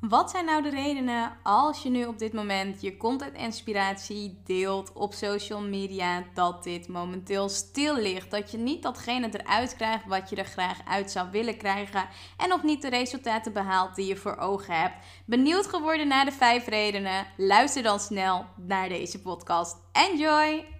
Wat zijn nou de redenen als je nu op dit moment je content inspiratie deelt op social media dat dit momenteel stil ligt? Dat je niet datgene eruit krijgt wat je er graag uit zou willen krijgen en nog niet de resultaten behaalt die je voor ogen hebt. Benieuwd geworden naar de vijf redenen? Luister dan snel naar deze podcast. Enjoy!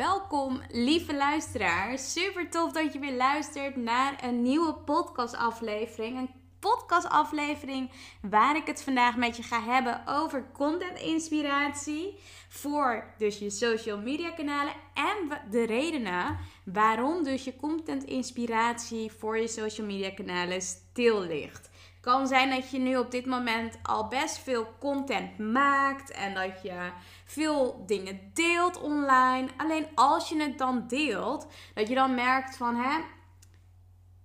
Welkom lieve luisteraar. Super tof dat je weer luistert naar een nieuwe podcastaflevering. Een podcastaflevering waar ik het vandaag met je ga hebben over content inspiratie voor dus je social media kanalen en de redenen waarom dus je content inspiratie voor je social media kanalen stil ligt kan zijn dat je nu op dit moment al best veel content maakt en dat je veel dingen deelt online. Alleen als je het dan deelt, dat je dan merkt van hè,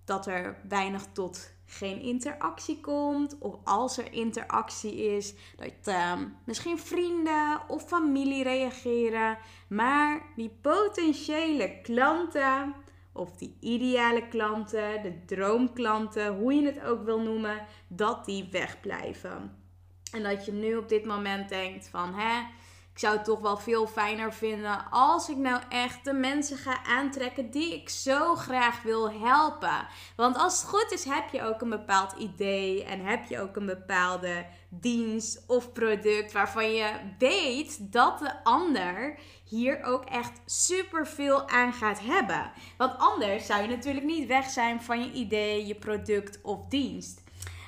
dat er weinig tot geen interactie komt. Of als er interactie is, dat uh, misschien vrienden of familie reageren. Maar die potentiële klanten of die ideale klanten, de droomklanten, hoe je het ook wil noemen, dat die wegblijven. En dat je nu op dit moment denkt van hè, ik zou het toch wel veel fijner vinden als ik nou echt de mensen ga aantrekken die ik zo graag wil helpen. Want als het goed is, heb je ook een bepaald idee en heb je ook een bepaalde dienst of product waarvan je weet dat de ander hier ook echt super veel aan gaat hebben. Want anders zou je natuurlijk niet weg zijn van je idee, je product of dienst.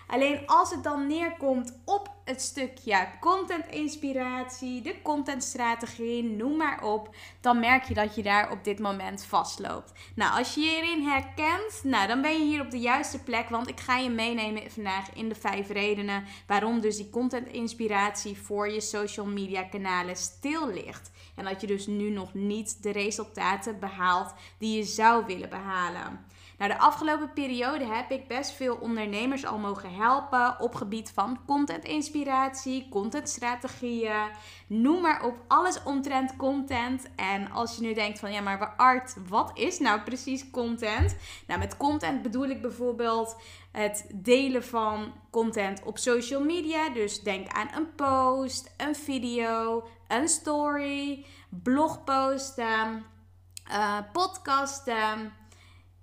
Alleen als het dan neerkomt op het stukje content inspiratie, de contentstrategie, noem maar op, dan merk je dat je daar op dit moment vastloopt. Nou, als je je hierin herkent, nou, dan ben je hier op de juiste plek, want ik ga je meenemen vandaag in de vijf redenen waarom dus die content inspiratie voor je social media kanalen stil ligt. En dat je dus nu nog niet de resultaten behaalt die je zou willen behalen. Nou, de afgelopen periode heb ik best veel ondernemers al mogen helpen op gebied van content inspiratie, contentstrategieën, noem maar op, alles omtrent content. En als je nu denkt van ja, maar Art, wat is nou precies content? Nou, met content bedoel ik bijvoorbeeld het delen van content op social media. Dus denk aan een post, een video, een story, blogposten, uh, podcasten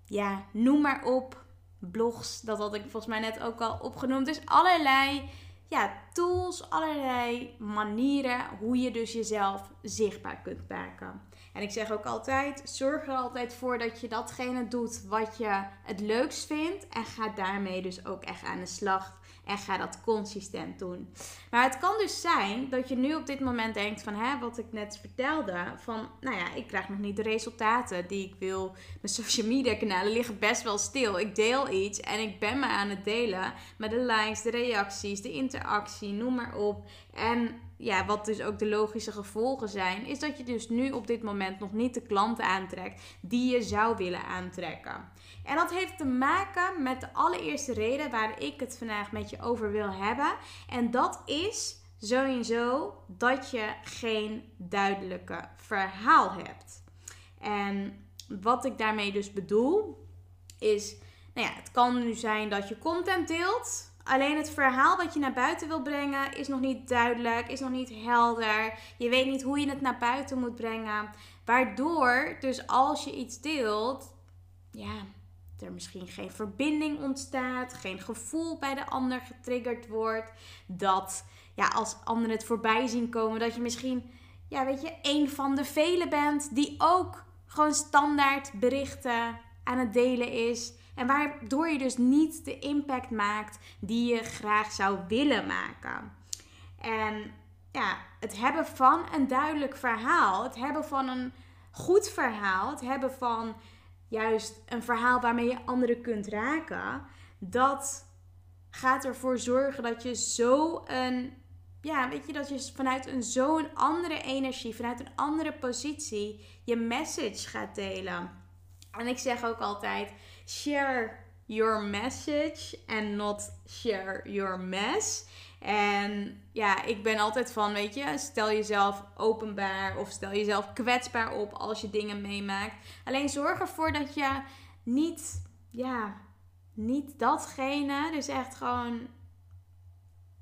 ja, noem maar op. Blogs, dat had ik volgens mij net ook al opgenoemd. Dus allerlei ja, tools, allerlei manieren hoe je dus jezelf zichtbaar kunt maken. En ik zeg ook altijd: zorg er altijd voor dat je datgene doet wat je het leukst vindt. En ga daarmee dus ook echt aan de slag. En ga dat consistent doen. Maar het kan dus zijn dat je nu op dit moment denkt van hè, wat ik net vertelde. Van nou ja, ik krijg nog niet de resultaten die ik wil. Mijn social media kanalen liggen best wel stil. Ik deel iets en ik ben me aan het delen. met de likes, de reacties, de interactie, noem maar op. En ja, wat dus ook de logische gevolgen zijn, is dat je dus nu op dit moment nog niet de klanten aantrekt die je zou willen aantrekken. En dat heeft te maken met de allereerste reden waar ik het vandaag met je over wil hebben. En dat is sowieso dat je geen duidelijke verhaal hebt. En wat ik daarmee dus bedoel, is, nou ja, het kan nu zijn dat je content deelt. Alleen het verhaal wat je naar buiten wil brengen is nog niet duidelijk, is nog niet helder. Je weet niet hoe je het naar buiten moet brengen. Waardoor, dus als je iets deelt, ja, er misschien geen verbinding ontstaat, geen gevoel bij de ander getriggerd wordt, dat ja, als anderen het voorbij zien komen, dat je misschien, ja, weet je, een van de velen bent die ook gewoon standaard berichten aan het delen is. En waardoor je dus niet de impact maakt die je graag zou willen maken. En ja, het hebben van een duidelijk verhaal, het hebben van een goed verhaal, het hebben van juist een verhaal waarmee je anderen kunt raken, dat gaat ervoor zorgen dat je zo een, ja, weet je, dat je vanuit een zo'n andere energie, vanuit een andere positie, je message gaat delen. En ik zeg ook altijd: share your message and not share your mess. En ja, ik ben altijd van, weet je, stel jezelf openbaar of stel jezelf kwetsbaar op als je dingen meemaakt. Alleen zorg ervoor dat je niet, ja, niet datgene, dus echt gewoon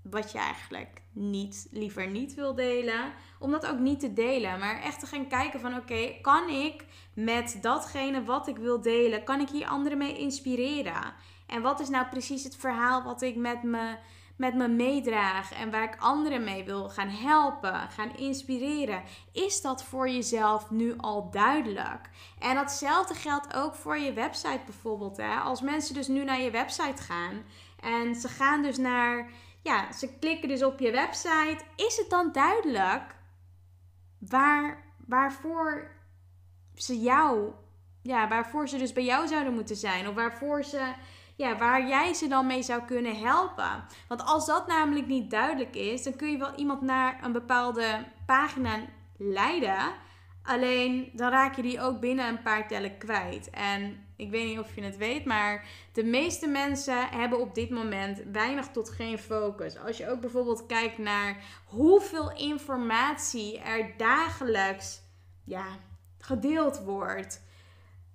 wat je eigenlijk niet, liever niet wil delen, om dat ook niet te delen. Maar echt te gaan kijken van oké, kan ik met datgene wat ik wil delen, kan ik hier anderen mee inspireren? En wat is nou precies het verhaal wat ik met me met me meedraag en waar ik anderen mee wil gaan helpen, gaan inspireren, is dat voor jezelf nu al duidelijk? En datzelfde geldt ook voor je website bijvoorbeeld. Hè? Als mensen dus nu naar je website gaan en ze gaan dus naar, ja, ze klikken dus op je website, is het dan duidelijk waar, waarvoor ze jou, ja, waarvoor ze dus bij jou zouden moeten zijn of waarvoor ze ja, waar jij ze dan mee zou kunnen helpen. Want als dat namelijk niet duidelijk is, dan kun je wel iemand naar een bepaalde pagina leiden. Alleen dan raak je die ook binnen een paar tellen kwijt. En ik weet niet of je het weet, maar de meeste mensen hebben op dit moment weinig tot geen focus. Als je ook bijvoorbeeld kijkt naar hoeveel informatie er dagelijks ja, gedeeld wordt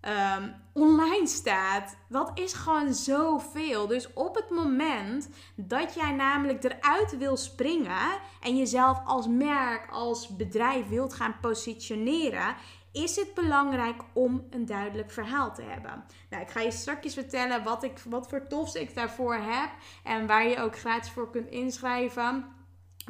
um, online staat. Dat is gewoon zoveel. Dus op het moment dat jij namelijk eruit wil springen en jezelf als merk, als bedrijf wilt gaan positioneren, is het belangrijk om een duidelijk verhaal te hebben. Nou, ik ga je straks vertellen wat, ik, wat voor tofs ik daarvoor heb en waar je ook gratis voor kunt inschrijven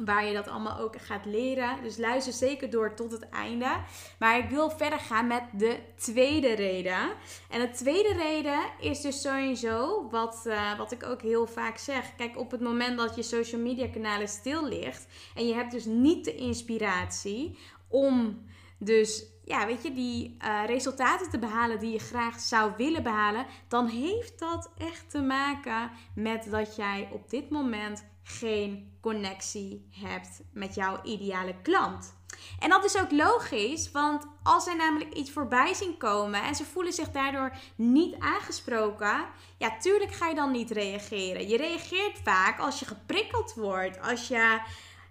waar je dat allemaal ook gaat leren. Dus luister zeker door tot het einde. Maar ik wil verder gaan met de tweede reden. En de tweede reden is dus sowieso, wat, uh, wat ik ook heel vaak zeg. Kijk, op het moment dat je social media kanalen stil ligt en je hebt dus niet de inspiratie om dus ja, weet je, die uh, resultaten te behalen die je graag zou willen behalen, dan heeft dat echt te maken met dat jij op dit moment geen connectie hebt met jouw ideale klant. En dat is ook logisch, want als zij namelijk iets voorbij zien komen en ze voelen zich daardoor niet aangesproken, ja, tuurlijk ga je dan niet reageren. Je reageert vaak als je geprikkeld wordt, als je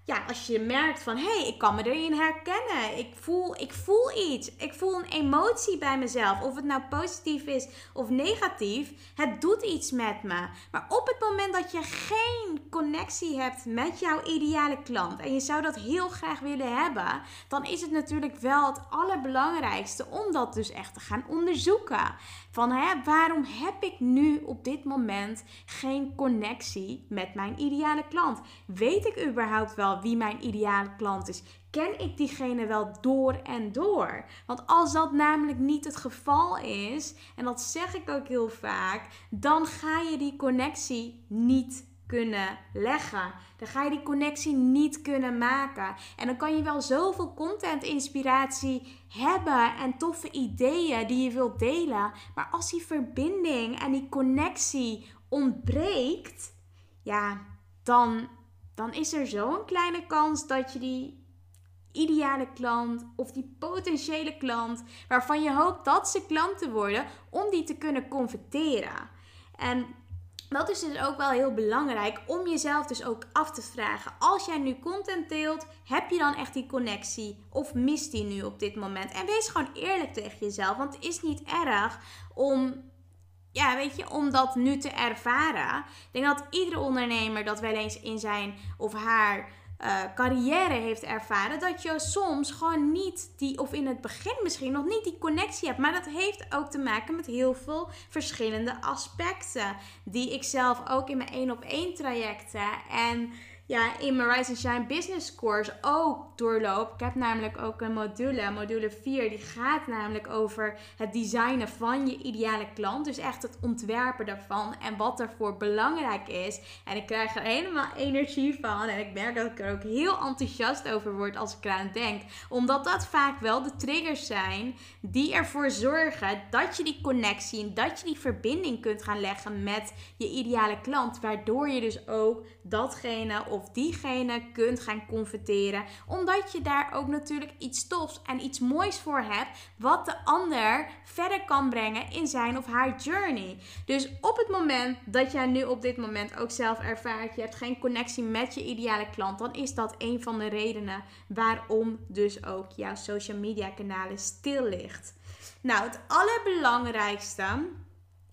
ja, als je merkt van hé, hey, ik kan me erin herkennen. Ik voel, ik voel iets. Ik voel een emotie bij mezelf. Of het nou positief is of negatief. Het doet iets met me. Maar op het moment dat je geen connectie hebt met jouw ideale klant. En je zou dat heel graag willen hebben. Dan is het natuurlijk wel het allerbelangrijkste om dat dus echt te gaan onderzoeken. Van hè, waarom heb ik nu op dit moment geen connectie met mijn ideale klant? Weet ik überhaupt wel wie mijn ideale klant is? Ken ik diegene wel door en door? Want als dat namelijk niet het geval is, en dat zeg ik ook heel vaak, dan ga je die connectie niet kunnen leggen. Dan ga je die connectie niet kunnen maken. En dan kan je wel zoveel content inspiratie hebben en toffe ideeën die je wilt delen. Maar als die verbinding en die connectie ontbreekt, ja, dan, dan is er zo'n kleine kans dat je die ideale klant of die potentiële klant waarvan je hoopt dat ze klanten worden, om die te kunnen converteren. En dat is dus ook wel heel belangrijk om jezelf dus ook af te vragen. Als jij nu content deelt, heb je dan echt die connectie of mist die nu op dit moment? En wees gewoon eerlijk tegen jezelf, want het is niet erg om ja, weet je, om dat nu te ervaren. Ik denk dat iedere ondernemer dat wel eens in zijn of haar uh, carrière heeft ervaren, dat je soms gewoon niet die, of in het begin misschien nog niet die connectie hebt. Maar dat heeft ook te maken met heel veel verschillende aspecten. Die ik zelf ook in mijn één op één trajecten en ja, in mijn Rise and Shine Business Course ook doorloop. Ik heb namelijk ook een module, module 4, die gaat namelijk over het designen van je ideale klant. Dus echt het ontwerpen daarvan en wat ervoor belangrijk is. En ik krijg er helemaal energie van en ik merk dat ik er ook heel enthousiast over word als ik eraan denk. Omdat dat vaak wel de triggers zijn die ervoor zorgen dat je die connectie en dat je die verbinding kunt gaan leggen met je ideale klant. Waardoor je dus ook datgene of diegene kunt gaan converteren. Omdat je daar ook natuurlijk iets tofs en iets moois voor hebt. Wat de ander verder kan brengen in zijn of haar journey. Dus op het moment dat jij nu op dit moment ook zelf ervaart. Je hebt geen connectie met je ideale klant. Dan is dat een van de redenen waarom dus ook jouw social media kanalen stil ligt. Nou, het allerbelangrijkste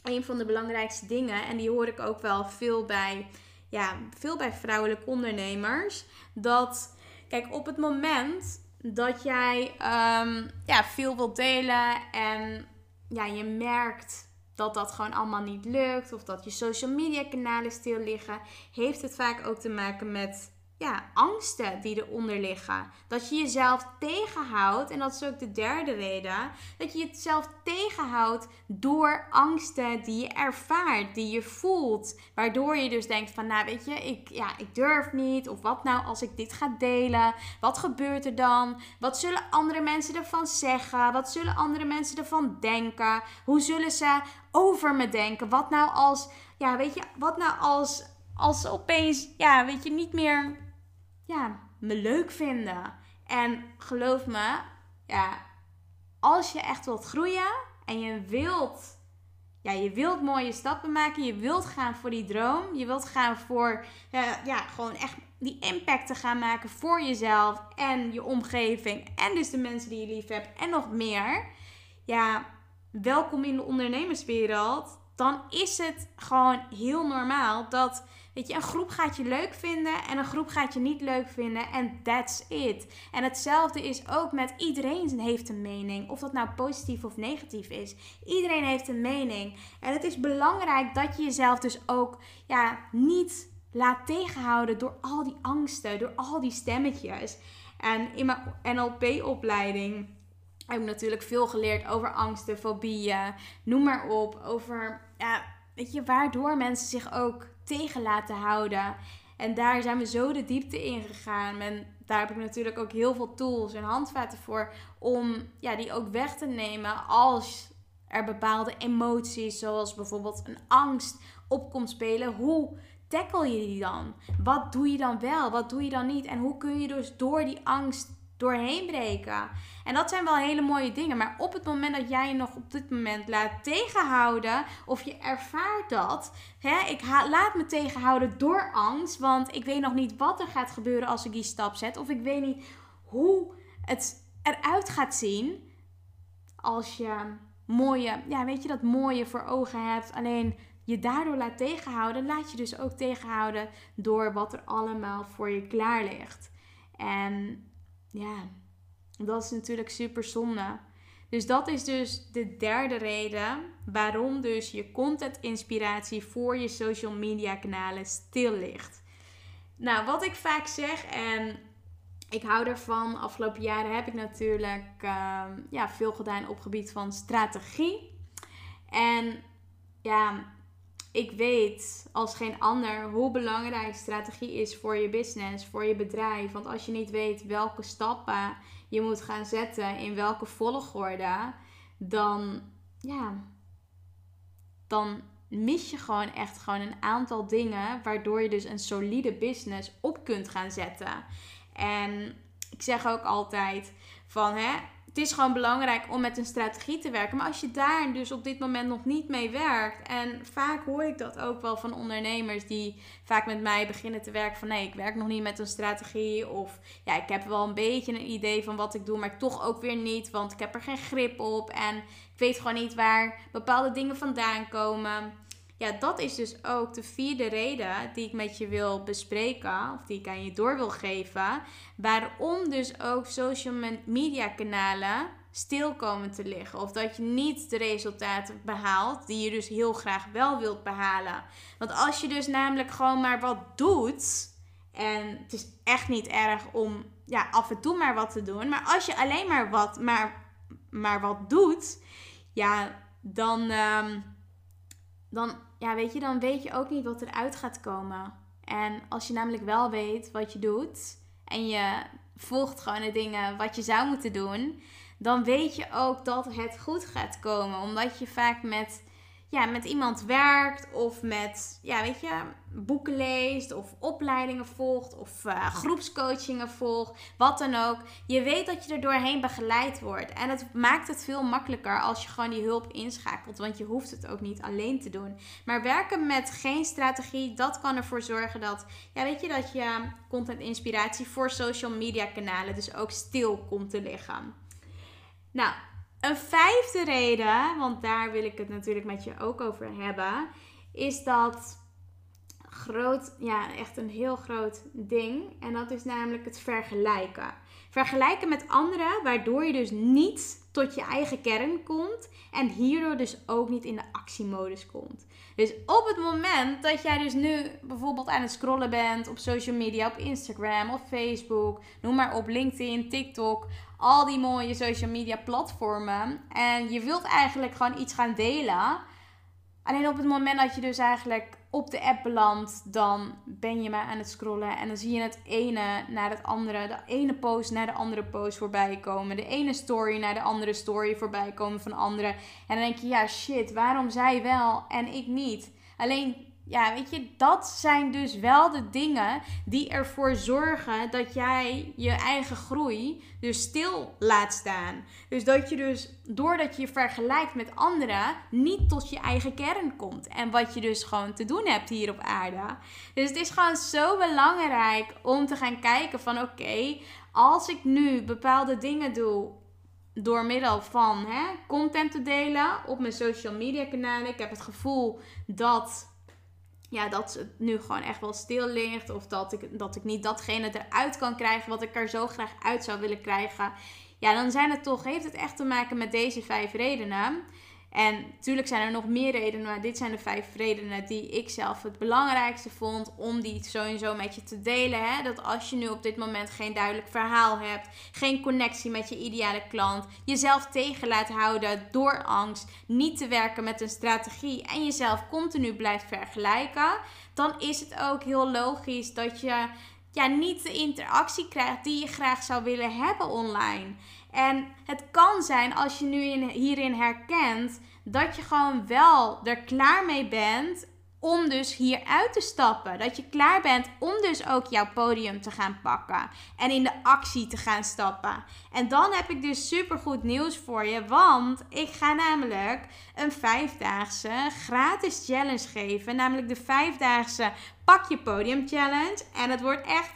een van de belangrijkste dingen, en die hoor ik ook wel veel bij ja, veel bij vrouwelijke ondernemers. Dat, kijk, op het moment dat jij um, ja, veel wilt delen en ja, je merkt dat dat gewoon allemaal niet lukt, of dat je social media kanalen stil liggen, heeft het vaak ook te maken met ja, angsten die eronder liggen. Dat je jezelf tegenhoudt, en dat is ook de derde reden, dat je jezelf tegenhoudt door angsten die je ervaart, die je voelt. Waardoor je dus denkt van, nou weet je, ik, ja, ik durf niet. Of wat nou als ik dit ga delen? Wat gebeurt er dan? Wat zullen andere mensen ervan zeggen? Wat zullen andere mensen ervan denken? Hoe zullen ze over me denken? Wat nou als, ja, weet je, wat nou als als opeens, ja, weet je, niet meer ja, me leuk vinden. En geloof me, ja, als je echt wilt groeien en je wilt, ja, je wilt mooie stappen maken, je wilt gaan voor die droom, je wilt gaan voor, ja, gewoon echt die impact te gaan maken voor jezelf en je omgeving en dus de mensen die je lief hebt en nog meer. Ja, welkom in de ondernemerswereld. Dan is het gewoon heel normaal dat Weet je, een groep gaat je leuk vinden en een groep gaat je niet leuk vinden. En that's it. En hetzelfde is ook met iedereen heeft een mening. Of dat nou positief of negatief is. Iedereen heeft een mening. En het is belangrijk dat je jezelf dus ook ja, niet laat tegenhouden door al die angsten, door al die stemmetjes. En in mijn NLP-opleiding heb ik natuurlijk veel geleerd over angsten, fobieën, noem maar op. Over, ja, weet je, waardoor mensen zich ook tegen laten houden. En daar zijn we zo de diepte in gegaan. En daar heb ik natuurlijk ook heel veel tools en handvaten voor om ja, die ook weg te nemen als er bepaalde emoties, zoals bijvoorbeeld een angst, op komt spelen. Hoe tackle je die dan? Wat doe je dan wel? Wat doe je dan niet? En hoe kun je dus door die angst doorheen breken. En dat zijn wel hele mooie dingen. Maar op het moment dat jij je nog op dit moment laat tegenhouden, of je ervaart dat, hè, ik laat me tegenhouden door angst, want ik weet nog niet wat er gaat gebeuren als ik die stap zet, of ik weet niet hoe het eruit gaat zien als je mooie, ja, weet je, dat mooie voor ogen hebt. Alleen je daardoor laat tegenhouden, laat je dus ook tegenhouden door wat er allemaal voor je klaar ligt. En ja, dat is natuurlijk super zonde. Dus dat is dus de derde reden waarom dus je content inspiratie voor je social media kanalen stil ligt. Nou, wat ik vaak zeg en ik hou ervan. Afgelopen jaren heb ik natuurlijk ehm, ja, veel gedaan op gebied van strategie. En ja, ik weet als geen ander hoe belangrijk strategie is voor je business, voor je bedrijf. Want als je niet weet welke stappen je moet gaan zetten, in welke volgorde, dan ja, dan mis je gewoon echt gewoon een aantal dingen waardoor je dus een solide business op kunt gaan zetten. En ik zeg ook altijd van hè, het is gewoon belangrijk om met een strategie te werken. Maar als je daar dus op dit moment nog niet mee werkt. En vaak hoor ik dat ook wel van ondernemers die vaak met mij beginnen te werken. Van nee, ik werk nog niet met een strategie. Of ja, ik heb wel een beetje een idee van wat ik doe. Maar toch ook weer niet. Want ik heb er geen grip op. En ik weet gewoon niet waar bepaalde dingen vandaan komen. Ja, dat is dus ook de vierde reden die ik met je wil bespreken, of die ik aan je door wil geven, waarom dus ook social media kanalen stil komen te liggen. Of dat je niet de resultaten behaalt die je dus heel graag wel wilt behalen. Want als je dus namelijk gewoon maar wat doet En het is echt niet erg om ja, af en toe maar wat te doen. Maar als je alleen maar wat, maar, maar wat doet, ja, dan, ehm, dan, ja, weet je, dan weet je ook niet wat eruit gaat komen. En als je namelijk wel weet wat je doet en je volgt gewoon de dingen wat je zou moeten doen, dan weet je ook dat het goed gaat komen. Omdat je vaak met ja, met iemand werkt of met, ja, weet je, boeken leest of opleidingen volgt of uh, groepscoachingen volgt, wat dan ook. Je weet dat je er doorheen begeleid wordt. En het maakt het veel makkelijker als je gewoon die hulp inschakelt, want je hoeft het ook niet alleen te doen. Maar werken met geen strategie, dat kan ervoor zorgen dat, ja, weet je, dat je content inspiratie voor social media kanalen dus ook stil komt te liggen. Nou, een vijfde reden, want daar wil ik het natuurlijk met je ook over hebben, is dat groot, ja, echt een heel groot ding. En dat is namelijk het vergelijken. Vergelijken met anderen, waardoor je dus niet tot je eigen kern komt en hierdoor dus ook niet in de actiemodus komt. Dus op het moment dat jij dus nu bijvoorbeeld aan het scrollen bent op social media, op Instagram of Facebook, noem maar op LinkedIn, TikTok, al die mooie social media platformen en je wilt eigenlijk gewoon iets gaan delen. Alleen op het moment dat je dus eigenlijk op de app belandt, dan ben je maar aan het scrollen. En dan zie je het ene naar het andere. De ene post naar de andere post voorbij komen. De ene story naar de andere story voorbij komen van anderen. En dan denk je, ja shit, waarom zij wel en ik niet? Alleen ja, weet je, dat zijn dus wel de dingen die ervoor zorgen dat jij je eigen groei dus stil laat staan. Dus dat je dus, doordat je je vergelijkt met anderen, niet tot je eigen kern komt. En wat je dus gewoon te doen hebt hier op aarde. Dus het is gewoon zo belangrijk om te gaan kijken van oké, als ik nu bepaalde dingen doe door middel van hè, content te delen op mijn social media kanalen. Ik heb het gevoel dat ja, dat het nu gewoon echt wel stil ligt. Of dat ik, dat ik niet datgene eruit kan krijgen wat ik er zo graag uit zou willen krijgen. Ja, dan zijn het toch, heeft het echt te maken met deze vijf redenen. En natuurlijk zijn er nog meer redenen, maar dit zijn de vijf redenen die ik zelf het belangrijkste vond om die sowieso met je te delen. Hè? Dat als je nu op dit moment geen duidelijk verhaal hebt, geen connectie met je ideale klant, jezelf tegen laat houden door angst, niet te werken met een strategie en jezelf continu blijft vergelijken, dan is het ook heel logisch dat je ja, niet de interactie krijgt die je graag zou willen hebben online. En het kan zijn als je nu in, hierin herkent dat je gewoon wel er klaar mee bent om dus hier uit te stappen. Dat je klaar bent om dus ook jouw podium te gaan pakken en in de actie te gaan stappen. En dan heb ik dus super goed nieuws voor je, want ik ga namelijk een vijfdaagse gratis challenge geven, namelijk de vijfdaagse Pak je Podium Challenge. En het wordt echt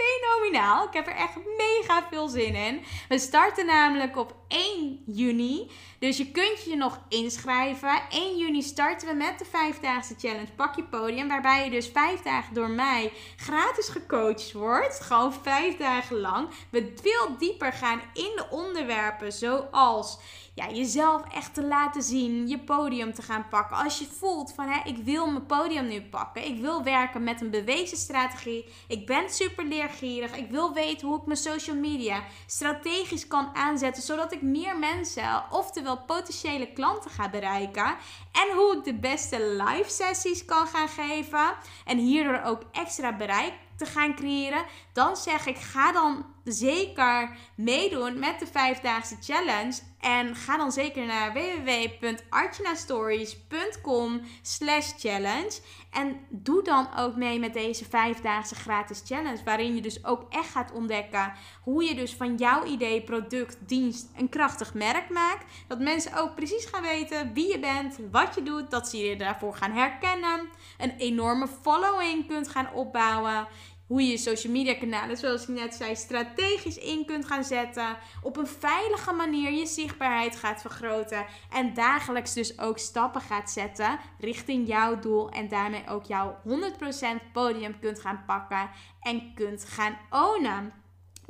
fenomenaal. Ik heb er echt mega veel zin in. We starten namelijk op 1 juni. Dus je kunt je nog inschrijven. 1 juni starten we met de vijfdaagse challenge Pak je podium. Waarbij je dus vijf dagen door mij gratis gecoacht wordt. Gewoon vijf dagen lang. We veel dieper gaan in de onderwerpen zoals ja, jezelf echt te laten zien, je podium te gaan pakken. Als je voelt van hè, ik wil mijn podium nu pakken. Ik wil werken met een bewezen strategie. Ik ben super leergierig. Ik wil weten hoe ik mijn social media strategisch kan aanzetten. Zodat ik meer mensen, oftewel potentiële klanten ga bereiken. En hoe ik de beste live sessies kan gaan geven. En hierdoor ook extra bereik te gaan creëren, dan zeg ik ga dan zeker meedoen met de vijfdaagse challenge. En ga dan zeker naar www.archinastories.com slash challenge. En doe dan ook mee met deze vijfdaagse gratis challenge. Waarin je dus ook echt gaat ontdekken hoe je dus van jouw idee, product, dienst een krachtig merk maakt. Dat mensen ook precies gaan weten wie je bent, wat je doet. Dat ze je daarvoor gaan herkennen. Een enorme following kunt gaan opbouwen hoe je social media kanalen, zoals ik net zei, strategisch in kunt gaan zetten. Op een veilige manier je zichtbaarheid gaat vergroten. En dagelijks dus ook stappen gaat zetten richting jouw doel. En daarmee ook jouw 100% podium kunt gaan pakken en kunt gaan ownen.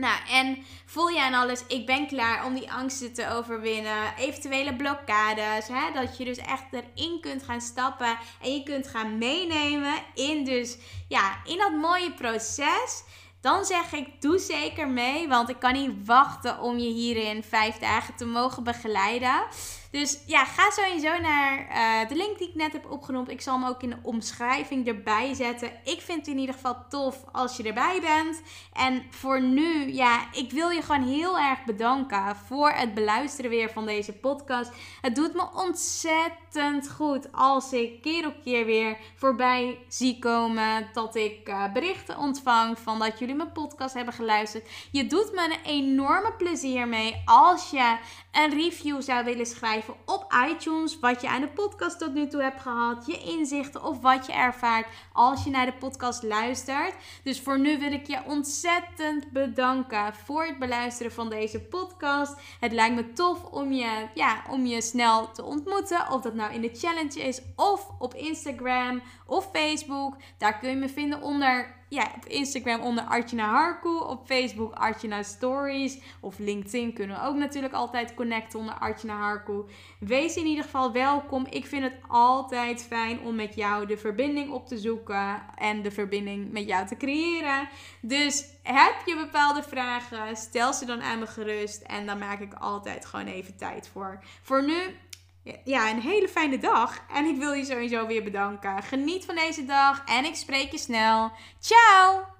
Nou, en voel je aan alles, ik ben klaar om die angsten te overwinnen. Eventuele blokkades. Hè? Dat je dus echt erin kunt gaan stappen. En je kunt gaan meenemen in dus, ja, in dat mooie proces. Dan zeg ik, doe zeker mee. Want ik kan niet wachten om je hierin vijf dagen te mogen begeleiden. Dus ja, ga sowieso naar uh, de link die ik net heb opgenoemd. Ik zal hem ook in de omschrijving erbij zetten. Ik vind het in ieder geval tof als je erbij bent. En voor nu, ja, ik wil je gewoon heel erg bedanken voor het beluisteren weer van deze podcast. Het doet me ontzettend goed als ik keer op keer weer voorbij zie komen. Dat ik uh, berichten ontvang van dat jullie mijn podcast hebben geluisterd. Je doet me een enorme plezier mee als je een review zou willen schrijven op iTunes. Wat je aan de podcast tot nu toe hebt gehad. Je inzichten of wat je ervaart als je naar de podcast luistert. Dus voor nu wil ik je ontzettend bedanken voor het beluisteren van deze podcast. Het lijkt me tof om je, ja, om je snel te ontmoeten. Of dat nou in de challenge is of op Instagram of Facebook. Daar kun je me vinden onder ja, op Instagram onder Artjana Harku. Op Facebook Artjana Stories. Of LinkedIn kunnen we ook natuurlijk altijd connecten onder Artjana Harku. Wees in ieder geval welkom. Ik vind het altijd fijn om met jou de verbinding op te zoeken. En de verbinding met jou te creëren. Dus heb je bepaalde vragen, stel ze dan aan me gerust. En dan maak ik altijd gewoon even tijd voor. Voor nu ja, een hele fijne dag. En ik wil je sowieso weer bedanken. Geniet van deze dag en ik spreek je snel. Ciao!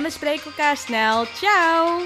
en we spreken elkaar snel. Ciao!